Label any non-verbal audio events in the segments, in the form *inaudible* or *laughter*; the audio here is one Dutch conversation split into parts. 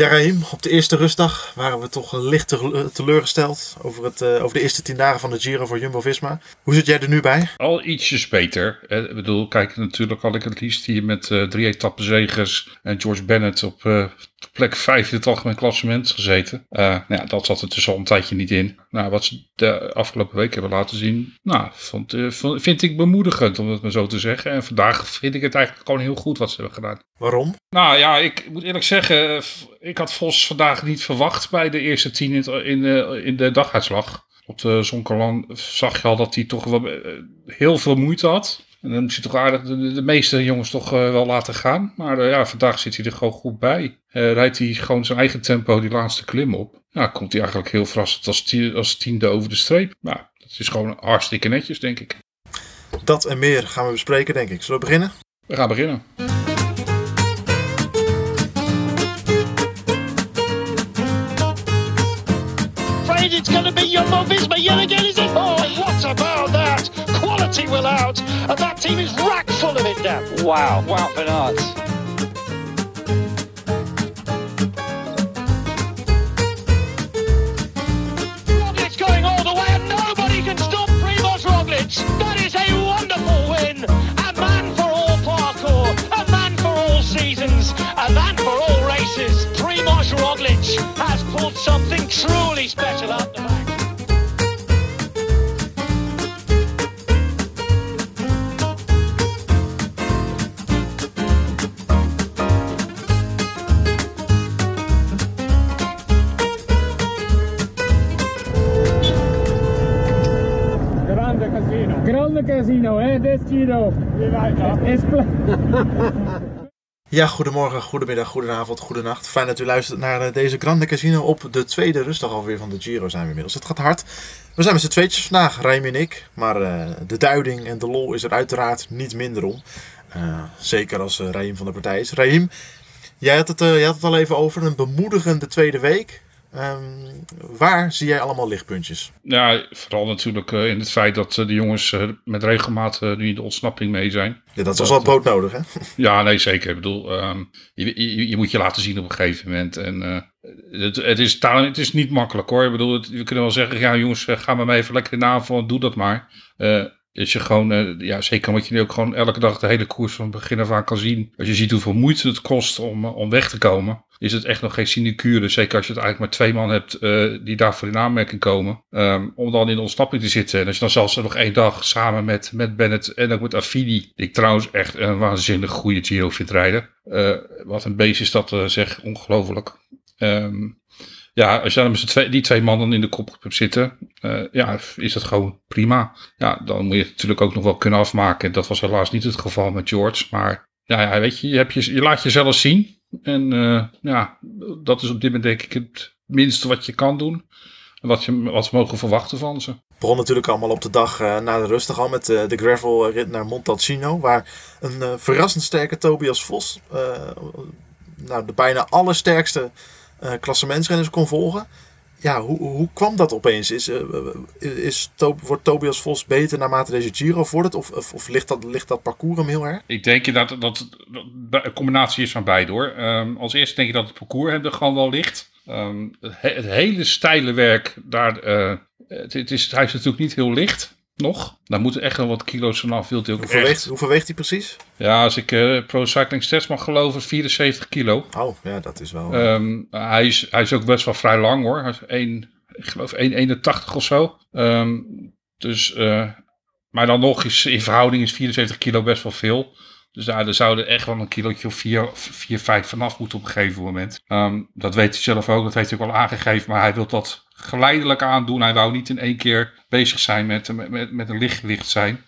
Ja, op de eerste rustdag waren we toch licht teleurgesteld over, het, uh, over de eerste tien dagen van de Giro voor Jumbo-Visma. Hoe zit jij er nu bij? Al ietsjes beter. Ik bedoel, kijk, natuurlijk had ik het liefst hier met uh, drie etappenzegers en George Bennett op uh, plek 5 in het algemeen klassement gezeten. Nou ja, dat zat er dus al een tijdje niet in. Nou, wat ze de afgelopen week hebben laten zien, nou, vond, vind ik bemoedigend om het maar zo te zeggen. En vandaag vind ik het eigenlijk gewoon heel goed wat ze hebben gedaan. Waarom? Nou ja, ik moet eerlijk zeggen, ik had Vos vandaag niet verwacht bij de eerste tien in, in, de, in de daguitslag. Op de Zonkerland zag je al dat hij toch wel eh, heel veel moeite had. En dan moest je toch aardig de, de meeste jongens toch uh, wel laten gaan. Maar uh, ja, vandaag zit hij er gewoon goed bij. Uh, rijdt hij gewoon zijn eigen tempo die laatste klim op. Ja, komt hij eigenlijk heel verrassend als, tie, als tiende over de streep. Nou, dat is gewoon hartstikke netjes, denk ik. Dat en meer gaan we bespreken, denk ik. Zullen we beginnen? We gaan beginnen. To yet again, is it? Oh, what about that? Quality will out, and that team is rack full of it now. Wow, wow, Bernard. Roglic going all the way, and nobody can stop Primoz Roglic. That is a wonderful win. A man for all parkour, a man for all seasons, a man for all races. Primoz Roglic has pulled something truly special out the back. Hè? Is *laughs* Ja, goedemorgen, goedemiddag, goedenavond, goedenacht. Fijn dat u luistert naar eh, deze Grande Casino op de tweede rustdag alweer van de Giro zijn we inmiddels. Het gaat hard. We zijn met z'n tweetjes vandaag, Rijm en ik. Maar uh, de duiding en de lol is er uiteraard niet minder om. Uh, zeker als uh, Raim van de partij is. Raim, jij had, het, jij had het al even over een bemoedigende tweede week. Um, waar zie jij allemaal lichtpuntjes? Ja, vooral natuurlijk uh, in het feit dat uh, de jongens uh, met regelmaat nu in de ontsnapping mee zijn. Ja, dat was wel brood nodig, hè? *laughs* Ja, nee, zeker. Ik bedoel, um, je, je, je, moet je laten zien op een gegeven moment. En het, het, is, het is niet makkelijk hoor. Ik bedoel, het, we kunnen wel zeggen, ja jongens, ga maar even lekker in de avond, doe dat maar. Als je gewoon, ja, zeker omdat je nu ook gewoon elke dag de hele koers van begin af aan kan zien. Als je ziet hoeveel moeite het kost om, om weg te komen, is het echt nog geen sinecure. Zeker als je het eigenlijk maar twee man hebt uh, die daarvoor in aanmerking komen. Um, om dan in ontsnapping te zitten. En als je dan zelfs nog één dag samen met, met Bennett en ook met Affidi. Die ik trouwens echt een waanzinnig goede Giro vind rijden. Wat een beest is dat zeg, ongelooflijk. Um, ja, als je dan met twee, die twee mannen in de kop hebt zitten, uh, ja, is dat gewoon prima. Ja, dan moet je het natuurlijk ook nog wel kunnen afmaken. Dat was helaas niet het geval met George. Maar ja, ja weet je, je, hebt je, je laat jezelf zien. En uh, ja, dat is op dit moment denk ik het minste wat je kan doen. En wat, je, wat we mogen verwachten van ze. begon natuurlijk allemaal op de dag uh, na de rustig al met de gravel rit naar Montalcino. Waar een verrassend sterke Tobias Vos nou, de bijna allersterkste uh, klassementsrenners kon volgen. Ja, hoe, hoe kwam dat opeens? Is, uh, is wordt Tobias Vos beter naarmate deze Giro vordert? Of, of, of, ligt, dat, ligt dat parcours hem heel erg? Ik denk dat dat, dat een combinatie is van beide hoor. Um, als eerste denk ik dat het parcours hem er gewoon wel ligt. Um, het, he het, hele steile werk, daar, uh, het, het is, hij is natuurlijk niet heel licht nog. Daar moeten echt nog wat kilo's vanaf. Wilt hij ook hoeveel, echt... weegt, hoeveel weegt hij precies? Ja, als ik uh, Pro Cycling Stats mag geloven, 74 kilo. Oh, ja, dat is wel... Um, hij, is, hij is ook best wel vrij lang hoor. Hij is 1, ik geloof 1,81 of zo. Um, dus, uh, maar dan nog is in verhouding is 74 kilo best wel veel. Dus daar, er zouden echt wel een kilootje of 4, 4 5 vanaf moeten op een gegeven moment. Um, dat weet hij zelf ook, dat heeft hij ook al aangegeven. Maar hij wil dat geleidelijk aandoen. Hij wou niet in één keer bezig zijn met, met, met, een lichtgewicht zijn.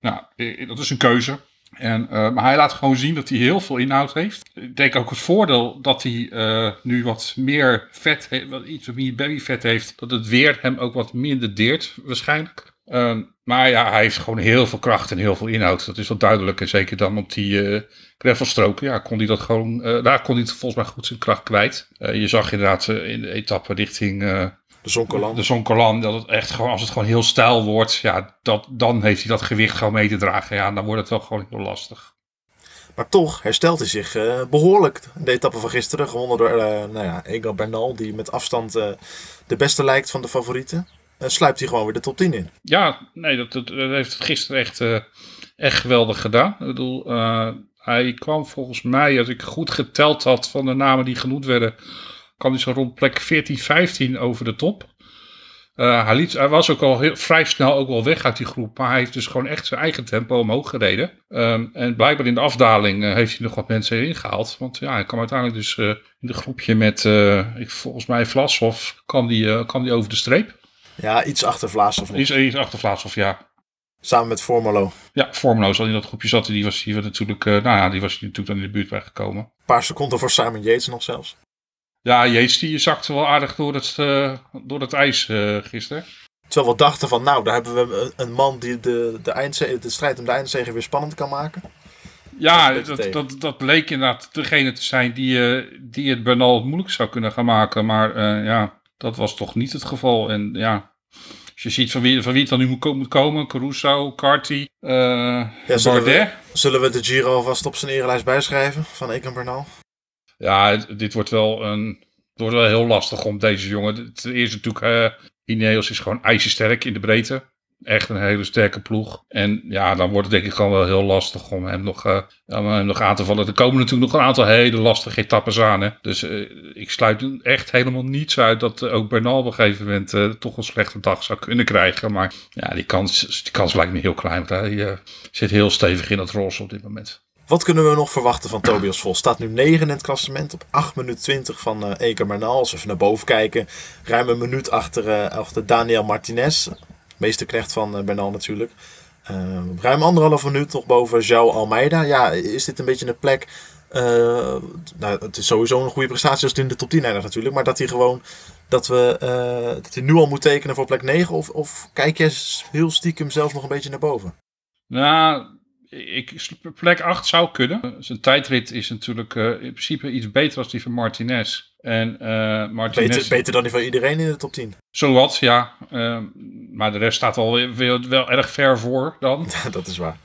Nou, dat is een keuze. En, uh, maar hij laat gewoon zien dat hij heel veel inhoud heeft. Ik denk ook het voordeel dat hij uh, nu wat meer vet heeft, wat iets meer babyvet heeft, dat het weer hem ook wat minder deert waarschijnlijk. Uh, maar ja, hij heeft gewoon heel veel kracht en heel veel inhoud. Dat is wel duidelijk. En zeker dan op die uh, gravelstroken, ja, kon hij dat gewoon, uh, daar kon hij volgens mij goed zijn kracht kwijt. Uh, je zag inderdaad in de etappe richting de Zonkerland. De dat het echt gewoon, als het gewoon heel stijl wordt, ja, dat, dan heeft hij dat gewicht gewoon mee te dragen. Ja, dan wordt het wel gewoon heel lastig. Maar toch herstelt hij zich eh, behoorlijk. De etappe van gisteren, gewonnen door uh, nou ja, Egan Bernal, die met afstand uh, de beste lijkt van de favorieten. Sluipt hij gewoon weer de top 10 in. Ja, nee, dat, dat, heeft gisteren echt, echt geweldig gedaan. Ik bedoel, hij kwam volgens mij, als ik goed geteld had van de namen die genoemd werden, kwam hij zo rond plek 14, 15 over de top. Hij, liet, was ook al heel, vrij snel ook wel weg uit die groep. Maar hij heeft dus gewoon echt zijn eigen tempo omhoog gereden. Um, en blijkbaar in de afdaling heeft hij nog wat mensen ingehaald. Want ja, hij kwam uiteindelijk dus in de groepje met, ik, volgens mij Vlasov, kwam die, kwam die over de streep. Ja, iets achter Vlasov. Iets, iets achter Vlasov, ja. Samen met Formolo. Ja, Formolo zat in dat groepje zat. Die was hier natuurlijk, nou ja, die was natuurlijk dan in de buurt bij gekomen. Een paar seconden voor Simon Yates nog zelfs. Ja, Jeets die zakte wel aardig door het, uh, door het ijs uh, gisteren. Terwijl we dachten van, nou, daar hebben we een man die de, de, de strijd om de eindzege weer spannend kan maken. Ja, dat, dat, dat, dat, bleek inderdaad degene te zijn die, die het Bernal moeilijk zou kunnen gaan maken. Maar ja, dat was toch niet het geval. En ja, als je ziet van wie, van wie het dan nu moet, komen, Caruso, Carty, ja, Bardet. Zullen we, zullen we de Giro alvast op zijn erelijst bijschrijven van Egan Bernal? Ja, dit wordt wel een. Het wordt wel heel lastig om deze jongen. Ten eerste natuurlijk, uh, Ineos is gewoon ijzersterk in de breedte. Echt een hele sterke ploeg. En ja, dan wordt het denk ik gewoon wel heel lastig om hem nog, uh, om hem nog aan te vallen. Er komen natuurlijk nog een aantal hele lastige etappes aan. Hè? Dus uh, ik sluit echt helemaal niets uit dat ook Bernal op een gegeven moment toch een slechte dag zou kunnen krijgen. Maar ja, die kans, die kans lijkt me heel klein. Want hij zit heel stevig in het roze op dit moment. Wat kunnen we nog verwachten van Tobias Vos? Staat nu 9 in het klassement op 8 minuten 20 van uh, Eke Bernal. Als we even naar boven kijken, ruim een minuut achter, uh, achter Daniel Martinez. Meeste knecht van uh, Bernal natuurlijk. Uh, ruim anderhalf minuut nog boven João Almeida. Ja, is dit een beetje een plek... nou, het is sowieso een goede prestatie als het in de top 10 eindigt natuurlijk. Maar dat hij gewoon... Dat, we, dat hij nu al moet tekenen voor plek 9? Of, of kijk je heel stiekem zelf nog een beetje naar boven? Nou ik, plek 8 zou kunnen. Zijn tijdrit is natuurlijk uh, in principe iets beter dan die van Martinez. En, uh, Martinez beter, beter, dan die van iedereen in de top 10. Zowat, ja. Uh, maar de rest staat wel, wel, wel erg ver voor dan. *laughs* dat is waar.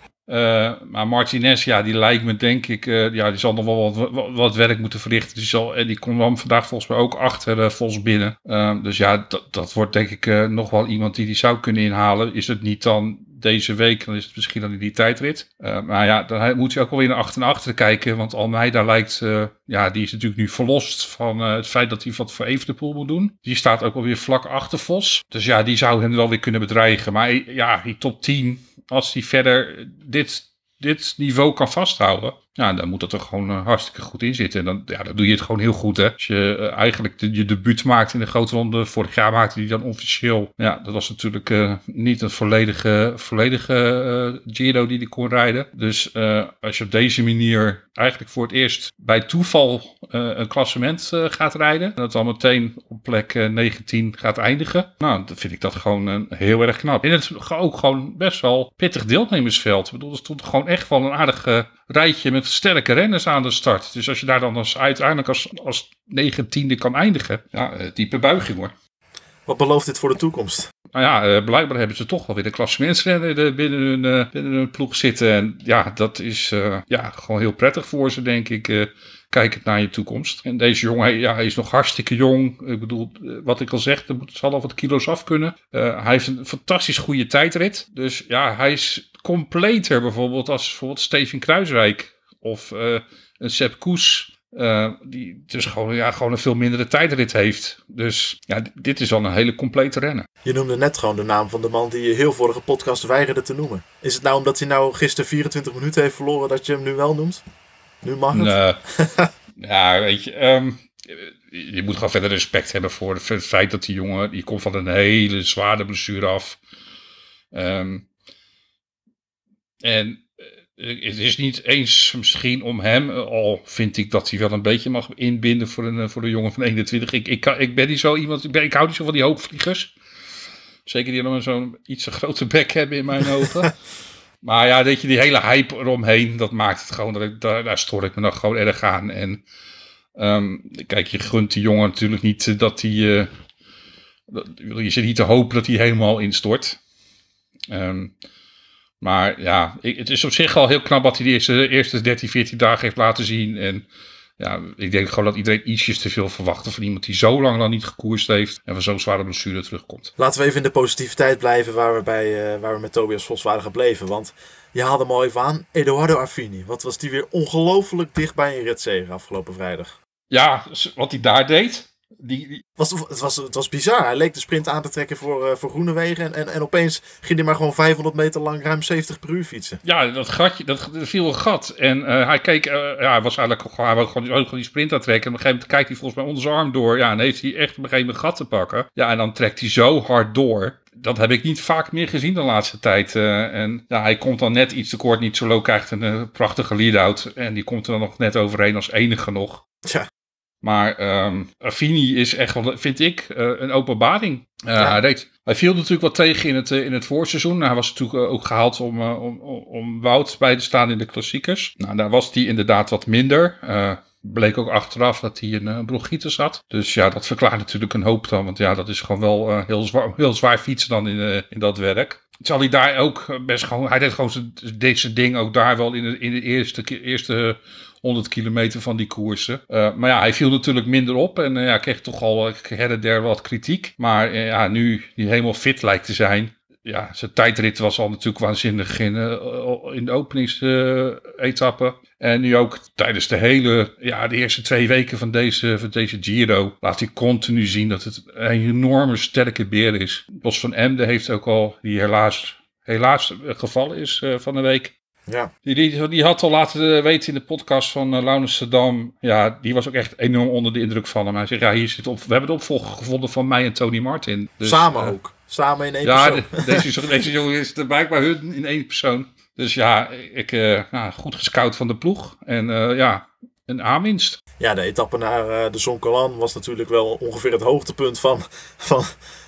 maar Martinez, ja, die lijkt me denk ik, ja, die zal nog wel wat, wat, werk moeten verrichten. Die, zal, en die komt vandaag volgens mij ook achter Vos binnen. dus ja, dat, dat wordt denk ik nog wel iemand die die zou kunnen inhalen. Is het niet dan deze week, dan is het misschien dan in die tijdrit. Uh, maar ja, dan moet je ook wel weer naar achter en achter kijken. Want Almeida lijkt, uh, ja, die is natuurlijk nu verlost van uh, het feit dat hij wat voor Evenepoel moet doen. Die staat ook wel weer vlak achter Vos. Dus ja, die zou hem wel weer kunnen bedreigen. Maar ja, die top 10, als hij verder dit, dit niveau kan vasthouden, ja, dan moet dat er gewoon uh, hartstikke goed in zitten. En dan, ja, dan doe je het gewoon heel goed. Hè? Als je uh, eigenlijk je debuut maakt in de grote ronde. Vorig jaar maakte hij dan officieel. Ja, dat was natuurlijk uh, niet een volledige, volledige Giro die hij kon rijden. Dus als je op deze manier eigenlijk voor het eerst bij toeval een klassement gaat rijden. En dat dan meteen op plek 19 gaat eindigen. Nou, dan vind ik dat gewoon heel erg knap. En het ook gewoon best wel pittig deelnemersveld. Ik bedoel, er stond gewoon echt wel een aardige rijtje met sterke renners aan de start. Dus als je daar dan als, uiteindelijk als, als negentiende kan eindigen, ja, eh, diepe buiging hoor. Wat belooft dit voor de toekomst? Nou ja, uh, blijkbaar hebben ze toch wel weer de klassementsrenner binnen hun, uh, binnen hun ploeg zitten. En ja, dat is uh, ja, gewoon heel prettig voor ze, denk ik. kijkend naar je toekomst. En deze jongen, ja, hij is nog hartstikke jong. Ik bedoel, wat ik al zeg, er zal al wat kilo's af kunnen. hij heeft een fantastisch goede tijdrit. Dus ja, hij is completer bijvoorbeeld als bijvoorbeeld Steven Kruiswijk of uh, een Sepp Koes. Uh, die dus gewoon, ja, gewoon een veel mindere tijdrit heeft. Dus ja, dit is wel een hele complete renner. Je noemde net gewoon de naam van de man die je heel vorige podcast weigerde te noemen. Is het nou omdat hij nou gisteren 24 minuten heeft verloren dat je hem nu wel noemt? Nu mag het? Nee. *laughs* ja, weet je... Um, je moet gewoon verder respect hebben voor het feit dat die jongen... die komt van een hele zware blessure af. Um, en eh, het is niet eens misschien om hem, eh, al vind ik dat hij wel een beetje mag inbinden voor een, eh, voor een jongen van 21. Ik, ik, ik ben niet zo iemand, ik, ben, ik hou niet zo van die hoopvliegers. Zeker die dan zo'n iets te grote bek hebben in mijn ogen. *laughs* maar ja, weet je, die hele hype eromheen, dat maakt het gewoon, dat ik, daar, daar stoor ik me nog gewoon erg aan. En um, kijk, je gunt die jongen natuurlijk niet dat hij, uh, je zit niet te hopen dat hij helemaal instort. Um, Maar ja, ik, het is op zich al heel knap wat hij de eerste, eerste 13, 14 dagen heeft laten zien. En ja, ik denk gewoon dat iedereen ietsjes te veel verwachtte van iemand die zo lang dan niet gekoerst heeft en van zo'n zware blessure terugkomt. Laten we even in de positiviteit blijven waar we, bij, uh, waar we met Tobias Vos waren gebleven. Want je haalde hem al even aan. Eduardo Affini. Wat was die weer ongelooflijk dicht bij een ritzegen afgelopen vrijdag. Ja, wat hij daar deed. Die, die... Was, het, was, het was bizar. Hij leek de sprint aan te trekken voor, uh, voor Groenewegen. En, en, en opeens ging hij maar gewoon 500 meter lang ruim 70 per uur fietsen. Ja, dat gatje, dat, dat viel een gat. En uh, hij keek, uh, ja, hij was eigenlijk hij wou gewoon, gewoon die sprint aan trekken. En op een gegeven moment kijkt hij volgens mij onder zijn arm door. Ja, en heeft hij echt op een gegeven moment gat te pakken. Ja, en dan trekt hij zo hard door. Dat heb ik niet vaak meer gezien de laatste tijd. en ja, hij komt dan net iets te kort. Niet zo low krijgt een prachtige lead-out. En die komt er dan nog net overheen als enige nog. Ja. Maar um, Affini is echt wel, vind ik, uh, een openbaring. Uh, ja. hij, deed, hij viel natuurlijk wat tegen in het, uh, in het voorseizoen. Hij was natuurlijk ook gehaald om, om, om Wout bij te staan in de klassiekers. Nou, daar was hij inderdaad wat minder. bleek ook achteraf dat hij een bronchitis had. Dus ja, dat verklaart natuurlijk een hoop dan. Want ja, dat is gewoon wel heel, zwaar, heel zwaar fietsen dan in, in dat werk. Zal hij daar ook best gewoon, hij deed gewoon zijn, deze ding ook daar wel in de, in de eerste, eerste 100 kilometer van die koersen. Uh, maar ja, hij viel natuurlijk minder op en uh, ja, kreeg toch al her en der wat kritiek. Maar uh, ja, nu die helemaal fit lijkt te zijn. Ja, zijn tijdrit was al natuurlijk waanzinnig in, in de openingsetappe. en nu ook tijdens de hele, ja, de eerste twee weken van deze, van deze Giro laat hij continu zien dat het een enorme sterke beer is. Bos van Emden heeft ook al, die helaas, helaas gevallen is van de week. Ja. Die, die, die, had al laten weten in de podcast van uh, Laurens Saddam. Ja, die was ook echt enorm onder de indruk van hem. Hij zegt, ja, hier zit op. We hebben de opvolger gevonden van mij en Tony Martin. Dus, Samen uh, ook. Samen in één ja, persoon. Ja, de, deze, deze jongen is er blijkbaar hun in één persoon. Dus ja, ik, uh, nou, goed gescout van de ploeg. En ja, een aanwinst. Ja, de etappe naar de Zonkolan was natuurlijk wel ongeveer het hoogtepunt van... van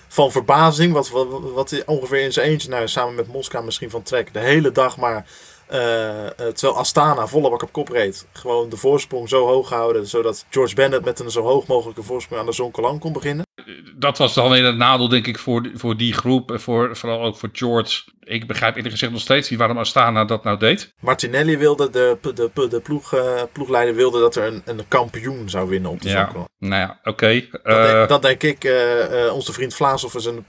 van verbazing. Wat, wat, ongeveer in zijn eentje, nou, samen met Moskou misschien van trek, de hele dag maar terwijl Astana volle bak op kop reed. Gewoon de voorsprong zo hoog houden. Zodat George Bennett met een zo hoog mogelijke voorsprong aan de Zonkolan kon beginnen. Dat was dan weer het nadeel, denk ik, voor, voor die groep. En voor, vooral ook voor George. Ik begrijp eerlijk gezegd nog steeds niet waarom Astana dat nou deed. Martinelli wilde, de, de, de, ploeg, uh, ploegleider wilde dat er een, een kampioen zou winnen op de ja. Nou ja, oké. Okay. Dat, uh, dat, denk ik, uh, onze vriend Vlaashoff is een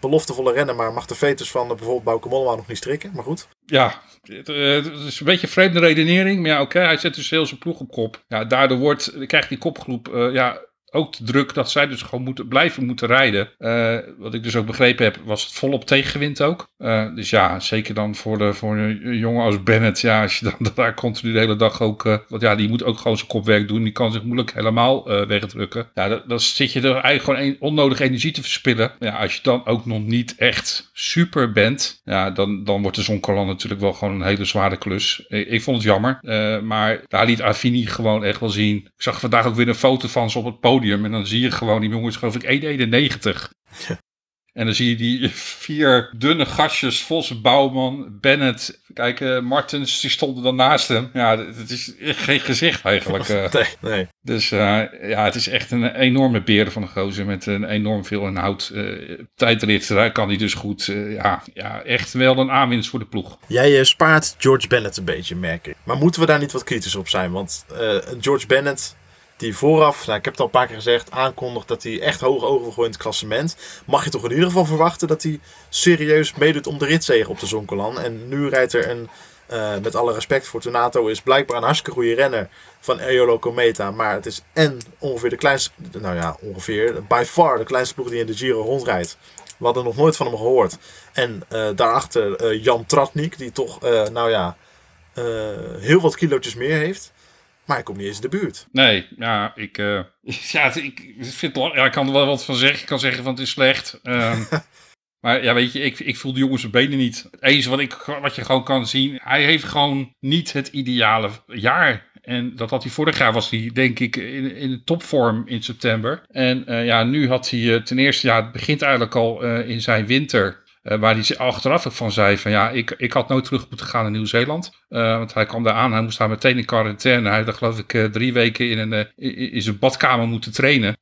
beloftevolle renner. Maar mag de veters van bijvoorbeeld Bauke Mollema nog niet strikken. Maar goed. Ja, het, is een beetje een vreemde redenering. Maar ja, oké, okay, hij zet dus heel zijn ploeg op kop. Ja, daardoor wordt, krijgt die kopgroep ja, ook de druk dat zij dus gewoon moeten blijven moeten rijden. Uh, wat ik dus ook begrepen heb, was het volop tegenwind ook. Uh, dus ja, zeker dan voor, de, voor een jongen als Bennett. Ja, als je dan *laughs* daar continu de hele dag ook... Uh, want ja, die moet ook gewoon zijn kopwerk doen. Die kan zich moeilijk helemaal wegdrukken. Ja, dan, zit je er eigenlijk gewoon een, onnodig energie te verspillen. Ja, als je dan ook nog niet echt super bent... Ja, dan, dan wordt de Zonkolan natuurlijk wel gewoon een hele zware klus. Ik, vond het jammer. maar daar liet Affini gewoon echt wel zien. Ik zag vandaag ook weer een foto van ze op het podium. En dan zie je gewoon, die jongens geloof ik 1,91. Ja. En dan zie je die vier dunne gastjes, Vos, Bouwman, Bennett, kijk, uh, Martens, die stonden dan naast hem. Ja, het is geen gezicht eigenlijk. Uh. *laughs* Nee, nee. Dus uh, ja, het is echt een enorme beer van een gozer met een enorm veel inhoud. tijdrit, daar kan hij dus goed. ja, ja, echt wel een aanwinst voor de ploeg. Jij spaart George Bennett een beetje, merk ik. Maar moeten we daar niet wat kritisch op zijn? Want George Bennett die vooraf, nou, ik heb het al een paar keer gezegd, aankondigt dat hij echt hoog ogen in het klassement. Mag je toch in ieder geval verwachten dat hij serieus meedoet om de ritzegen op de Zonkolan. En nu rijdt er een, uh, met alle respect voor Tonato, is blijkbaar een hartstikke goede renner van Eolo Cometa. Maar het is en ongeveer de kleinste, nou ja, ongeveer, by far de kleinste ploeg die in de Giro rondrijdt. We hadden nog nooit van hem gehoord. En uh, daarachter uh, Jan Tratnik, die toch, nou ja, heel wat kilootjes meer heeft. Maar hij komt niet eens in de buurt. Nee, ja, ik, uh, *laughs* ja, ik, vind, ja, ik kan er wel wat van zeggen. Ik kan zeggen van het is slecht. Um, *laughs* maar ja, weet je, ik, ik voel de jongens zijn benen niet. Het enige wat, ik, wat je gewoon kan zien, hij heeft gewoon niet het ideale jaar. En dat had hij vorig jaar, was hij denk ik in, in topvorm in september. En uh, ja, nu had hij uh, ten eerste, ja, het begint eigenlijk al in zijn winter. Uh, waar hij achteraf ook van zei van ja, ik, ik had nooit terug moeten gaan naar Nieuw-Zeeland. Uh, want hij kwam daar aan, hij moest daar meteen in quarantaine. Hij had geloof ik uh, drie weken in, een, in, in zijn badkamer moeten trainen.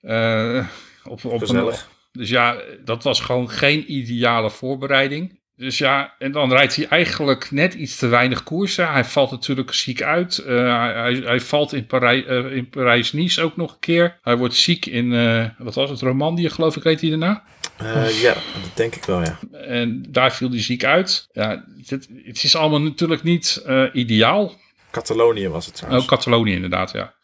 op, op. Een, dus ja, dat was gewoon geen ideale voorbereiding. Dus ja, en dan rijdt hij eigenlijk net iets te weinig koersen. Hij valt natuurlijk ziek uit. Uh, hij, hij, valt in, Parij, uh, in Parijs-Nice ook nog een keer. Hij wordt ziek in, uh, wat was het, Romandie geloof ik, reed hij daarna. ja, dat denk ik wel, ja. En daar viel hij ziek uit. Ja, het, het is allemaal natuurlijk niet ideaal. Catalonië was het trouwens. Oh, Catalonië inderdaad, ja.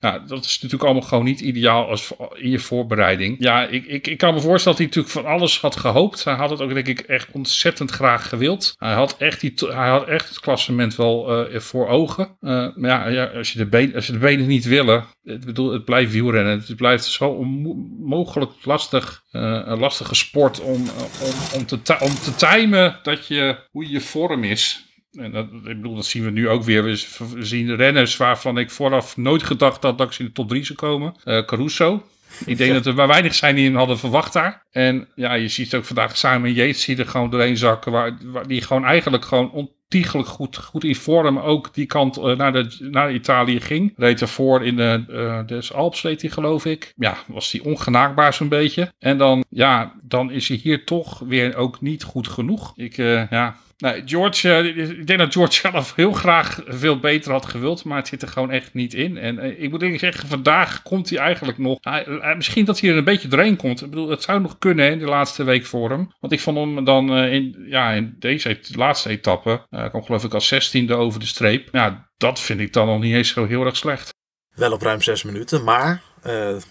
Ja, dat is natuurlijk allemaal gewoon niet ideaal als in je voorbereiding. Ja, ik, ik, ik kan me voorstellen dat hij natuurlijk van alles had gehoopt. Hij had het ook, denk ik, echt ontzettend graag gewild. Hij had echt, die, hij had echt het klassement wel uh, voor ogen. Uh, maar ja, als, je de benen, als je de benen niet willen, ik bedoel, het blijft wielrennen. Het blijft zo onmogelijk lastig, uh, een lastige sport om, om, om, te, om te timen dat je, hoe je vorm is. En dat, ik bedoel, dat zien we nu ook weer. We zien renners waarvan ik vooraf nooit gedacht had dat ze in de top 3 zou komen. Uh, Caruso. Ik denk dat er maar weinig zijn die hem hadden verwacht daar. En ja, je ziet ook vandaag Simon Yates die er gewoon doorheen zakken. Waar, waar die gewoon eigenlijk gewoon ontiegelijk goed, goed in vorm ook die kant uh, naar, de, naar Italië ging. Reed daarvoor in de, uh, de Alps, reed hij geloof ik. Ja, was hij ongenaakbaar zo'n beetje. En dan, ja, dan is hij hier toch weer ook niet goed genoeg. Ik, ja, Nee, George, uh, ik denk dat George zelf heel graag veel beter had gewild, maar het zit er gewoon echt niet in. En uh, ik moet denk zeggen, vandaag komt hij eigenlijk nog. Uh, misschien dat hij er een beetje doorheen komt. Ik bedoel, het zou nog kunnen in de laatste week voor hem. Want ik vond hem dan in, ja, in deze laatste etappe, kwam geloof ik als zestiende over de streep. Ja, dat vind ik dan nog niet eens zo heel erg slecht. Wel op ruim zes minuten, maar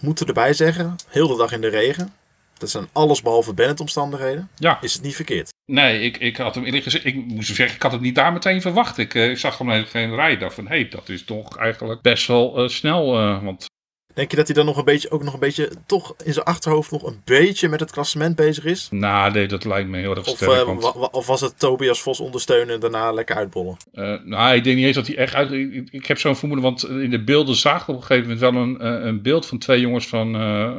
moeten erbij zeggen, heel de dag in de regen. Dat zijn alles behalve Bennett-omstandigheden. Ja. Is het niet verkeerd? Nee, ik, ik had hem eerlijk gezegd, ik moest zeggen, ik had het niet daar meteen verwacht. Ik, uh, ik zag hem even geen rij. dacht van, hé, hey, dat is toch eigenlijk best wel uh, snel. Uh, want Denk je dat hij dan nog een beetje, ook nog een beetje, toch in zijn achterhoofd nog een beetje met het klassement bezig is? Nou, nee, dat lijkt me heel erg of, sterk. Uh, want... Of was het Tobias Vos ondersteunen en daarna lekker uitbollen? Uh, nou, ik denk niet eens dat hij echt uit... Ik, ik, heb zo'n vermoeden, want in de beelden zagen we op een gegeven moment wel een, een beeld van twee jongens van... Uh,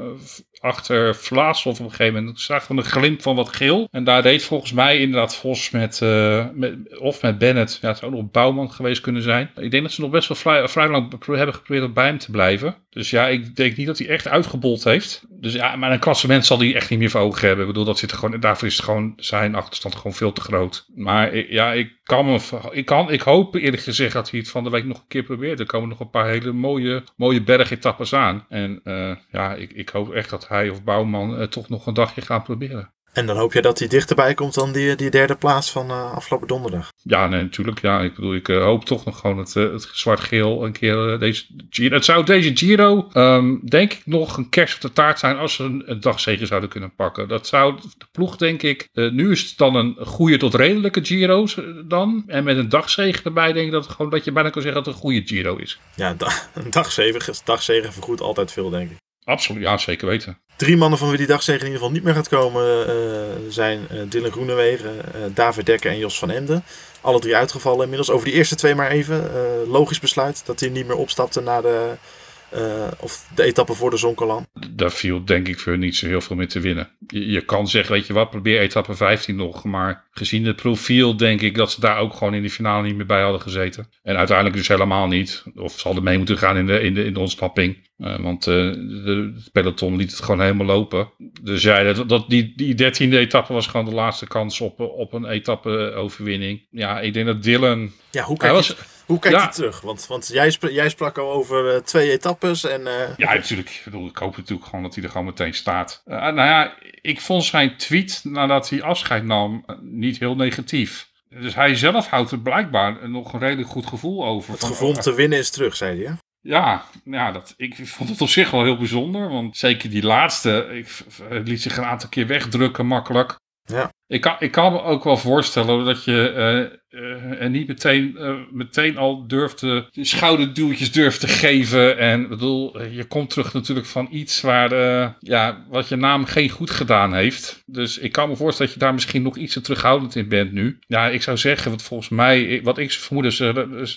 achter Vlaas of op een gegeven moment zag we een glimp van wat geel. En daar deed volgens mij inderdaad Vos met, met of met Bennett. Ja, het zou ook nog Bouwman geweest kunnen zijn. Ik denk dat ze nog best wel vrij, vrij lang hebben geprobeerd om bij hem te blijven. Dus ja, ik denk niet dat hij echt uitgebold heeft. Dus ja, maar een klassement zal hij echt niet meer voor ogen hebben. Ik bedoel, dat zit gewoon, daarvoor is het gewoon zijn achterstand gewoon veel te groot. Maar ja, ik kan me, ik kan, ik hoop eerlijk gezegd dat hij het van de week nog een keer probeert. Er komen nog een paar hele mooie, mooie bergetappes aan. En uh, ja, ik, ik hoop echt dat hij of Bouwman uh, toch nog een dagje gaan proberen. En dan hoop je dat hij dichterbij komt dan die, die derde plaats van uh, afgelopen donderdag. Ja, nee, natuurlijk. Ja, ik bedoel, ik uh, hoop toch nog gewoon het, uh, het zwart-geel een keer deze Giro. Het zou deze Giro, um, denk ik, nog een kerst op de taart zijn als ze een, een dagzegen zouden kunnen pakken. Dat zou de ploeg, denk ik. nu is het dan een goede tot redelijke Giro dan. En met een dagzegen erbij, denk ik dat, gewoon, dat je bijna kan zeggen dat het een goede Giro is. Ja, een dagzegen, dagzegen vergoedt altijd veel, denk ik. Absoluut, ja, zeker weten. Drie mannen van wie die dagzegen in ieder geval niet meer gaat komen uh, zijn uh, Dylan Groenewegen, uh, David Dekker en Jos van Emden. Alle drie uitgevallen inmiddels. Over die eerste twee maar even. logisch besluit dat hij niet meer opstapte naar de, of de etappe voor de Zonkolan. Daar viel denk ik voor niet zo heel veel mee te winnen. Je, je, kan zeggen, weet je wat, probeer etappe 15 nog. Maar gezien het profiel denk ik dat ze daar ook gewoon in de finale niet meer bij hadden gezeten. En uiteindelijk dus helemaal niet. Of ze hadden mee moeten gaan in de, in de, in de ontsnapping. Uh, want uh, de, het peloton liet het gewoon helemaal lopen. Dus ja, dat, dat, die, die dertiende etappe was gewoon de laatste kans op, op een etappe-overwinning. Ja, ik denk dat Dylan... Ja, hoe kijkt, was, je, hoe kijkt ja, hij terug? Want, want jij, sprak, jij sprak al over uh, twee etappes en... Ja, natuurlijk. Ik, bedoel, ik hoop natuurlijk gewoon dat hij er gewoon meteen staat. nou ja, ik vond zijn tweet nadat hij afscheid nam niet heel negatief. Dus hij zelf houdt er blijkbaar nog een redelijk goed gevoel over. Het gevoel om te winnen is terug, zei hij. Ja, ja dat, ik vond het op zich wel heel bijzonder. Want zeker die laatste, ik, liet zich een aantal keer wegdrukken makkelijk. Ja. Ik kan, ik kan me ook wel voorstellen dat je uh, en niet meteen, uh, meteen al durft te, schouderduwtjes durft te geven. En bedoel, je komt terug natuurlijk van iets waar, ja, wat je naam geen goed gedaan heeft. Dus ik kan me voorstellen dat je daar misschien nog iets te terughoudend in bent nu. Ja, ik zou zeggen, wat volgens mij, wat ik vermoed is,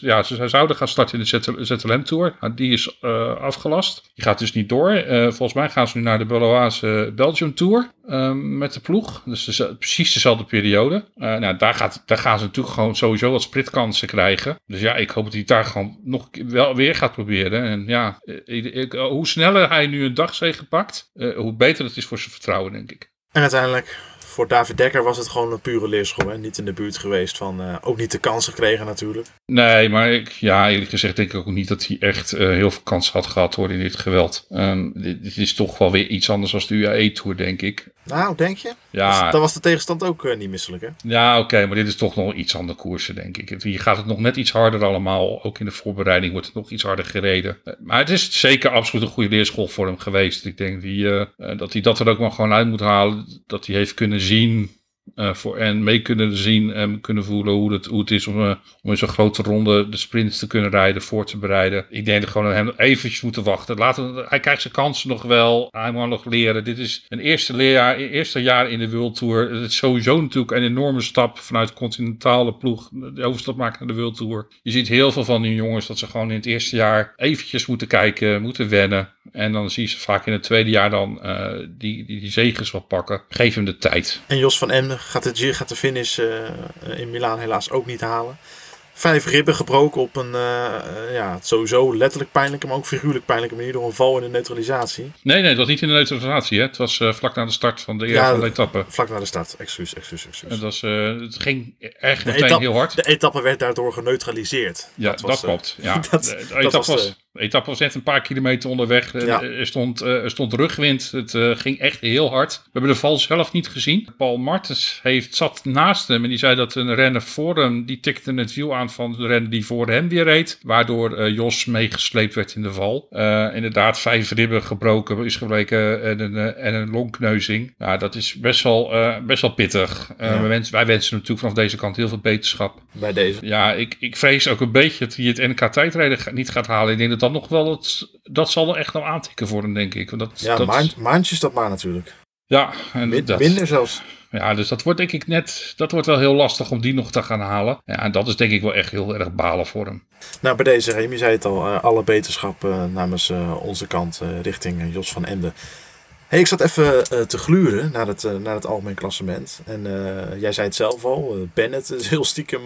ja, ze zouden gaan starten in de ZLM Tour. Nou, die is afgelast. Die gaat dus niet door. volgens mij gaan ze nu naar de Beloise Belgium Tour met de ploeg. Dus de, precies dezelfde periode. nou, daar, gaat, daar gaan ze natuurlijk gewoon sowieso wat spritkansen krijgen. Dus ja, ik hoop dat hij daar gewoon nog wel weer gaat proberen. En ja, ik, ik, hoe sneller hij nu een dagzege pakt, uh, hoe beter het is voor zijn vertrouwen, denk ik. En uiteindelijk voor David Dekker was het gewoon een pure leerschool. Hè? Niet in de buurt geweest van, eh, ook niet de kans gekregen natuurlijk. Nee, maar ik, ja, eerlijk gezegd denk ik ook niet dat hij echt eh, heel veel kans had gehad hoor in dit geweld. Ehm, dit, dit is toch wel weer iets anders dan de UAE-tour, denk ik. Nou, denk je? Ja. Dat was de tegenstand ook eh, niet misselijk, hè? Ja, oké, maar dit is toch nog iets andere koersen, denk ik. Hier gaat het nog net iets harder allemaal. Ook in de voorbereiding wordt het nog iets harder gereden. Maar het is zeker absoluut een goede leerschool voor hem geweest. Ik denk die, dat hij dat er ook wel gewoon uit moet halen. Dat hij heeft kunnen zien eh, voor, en mee kunnen zien en kunnen voelen hoe het, hoe het is om, eh, om in zo'n grote ronde de sprints te kunnen rijden, voor te bereiden. Ik denk dat gewoon hem eventjes moeten wachten. Laten, hij krijgt zijn kansen nog wel. Hij moet nog leren. Dit is een eerste, leerjaar, eerste jaar in de World Tour. Het is sowieso natuurlijk een enorme stap vanuit de continentale ploeg. De overstap maken naar de World Tour. Je ziet heel veel van die jongens dat ze gewoon in het eerste jaar eventjes moeten kijken, moeten wennen. En dan zie je ze vaak in het tweede jaar dan eh, die, die, die zegens wel pakken. Geef hem de tijd. En Jos van Emden gaat de, gaat de finish eh, in Milaan helaas ook niet halen. Vijf ribben gebroken op een eh, ja, sowieso letterlijk pijnlijke, maar ook figuurlijk pijnlijke manier door een val in de neutralisatie. Nee, nee, het was niet in de neutralisatie. Hè? Het was vlak na de start van de Ja, eerste dat- etappe. Vlak na de start. Excuus, excuus, excuus. Was, eh, het ging echt meteen heel hard. De etappe werd daardoor geneutraliseerd. Ja, dat, was, klopt. Ja. *laughs* dat- de, de dat etappe was etappe was net een paar kilometer onderweg. Eh, Ja. Er, stond, eh, er stond rugwind. Het eh, ging echt heel hard. We hebben de val zelf niet gezien. Paul Martens heeft, zat naast hem en die zei dat een renner voor hem, die tikte het wiel aan van de renner die voor hem weer reed. Waardoor Jos meegesleept werd in de val. Inderdaad, vijf ribben gebroken is gebleken en een, en een longkneuzing. Nou, dat is best wel, best wel pittig. Ja. wij, wensen, wij wensen hem natuurlijk vanaf deze kant heel veel beterschap. bij deze. Ja, ik, ik vrees ook een beetje dat hij het NK tijdrijden niet gaat halen. Ik denk dat dat nog wel, het, dat zal er echt wel aantikken voor hem, denk ik. Want dat, Ja, dat, maand, maandjes dat maar natuurlijk. ja, en Min- dat, Minder zelfs. ja, dus dat wordt denk ik net, dat wordt wel heel lastig om die nog te gaan halen. Ja, en dat is denk ik wel echt heel erg balen voor hem. Nou, bij deze, Remy zei het al, eh, alle beterschap eh, namens eh, onze kant richting Jos van Ende. Ik zat even eh, te gluren naar het, eh, naar het algemeen klassement. En eh, jij zei het zelf al, Bennett is heel stiekem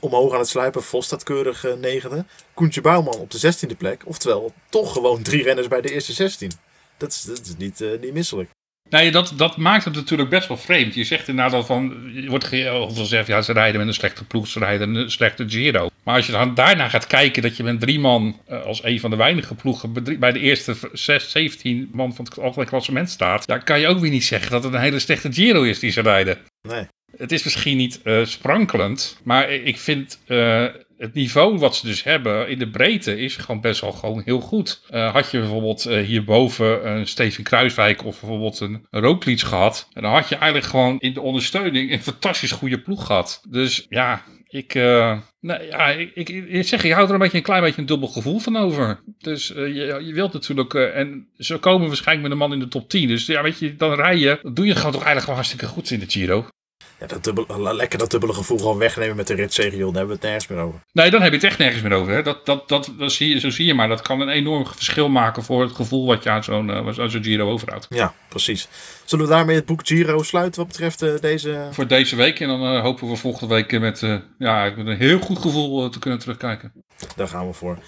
omhoog aan het sluipen. Vos staat keurig negende. Koentje Bouwman op de zestiende plek. Oftewel, toch gewoon drie renners bij de eerste 16. Dat is, dat is niet, niet misselijk. Nee, dat, dat maakt het natuurlijk best wel vreemd. Je zegt inderdaad al van, je wordt gezegd, ja, ze rijden met een slechte ploeg, ze rijden een slechte Giro. Maar als je dan daarna gaat kijken dat je met drie man eh, als een van de weinige ploegen bij de eerste v- zes, 17 man van het algemeen klassement staat, dan kan je ook weer niet zeggen dat het een hele slechte Giro is die ze rijden. Nee. Het is misschien niet eh, sprankelend, maar ik vind eh, het niveau wat ze dus hebben in de breedte is gewoon best wel gewoon heel goed. Eh, had je bijvoorbeeld eh, hierboven een Steven Kruiswijk of bijvoorbeeld een Roglic gehad, en dan had je eigenlijk gewoon in de ondersteuning een fantastisch goede ploeg gehad. Dus ja, ik, nou, ja, ik, ik, zeg, je houdt er een beetje een klein beetje een dubbel gevoel van over. Dus je, je wilt natuurlijk, en ze komen waarschijnlijk met een man in de top 10. Dus ja, weet je, dan rij je, dan doe je gewoon toch eigenlijk gewoon hartstikke goed in de Giro. Ja, dat dubbele, lekker dat dubbele gevoel gewoon wegnemen met de ritzegel. Daar hebben we het nergens meer over. Nee, dan heb je het echt nergens meer over. Hè? Dat, dat, dat, dat zie je, zo zie je maar. Dat kan een enorm verschil maken voor het gevoel wat je aan zo'n eh, aan zo'n Giro overhoudt. Ja, precies. Zullen we daarmee het boek Giro sluiten wat betreft eh, deze... Voor deze week. En dan eh, hopen we volgende week met, eh, ja, met een heel goed gevoel te kunnen terugkijken. Daar gaan we voor.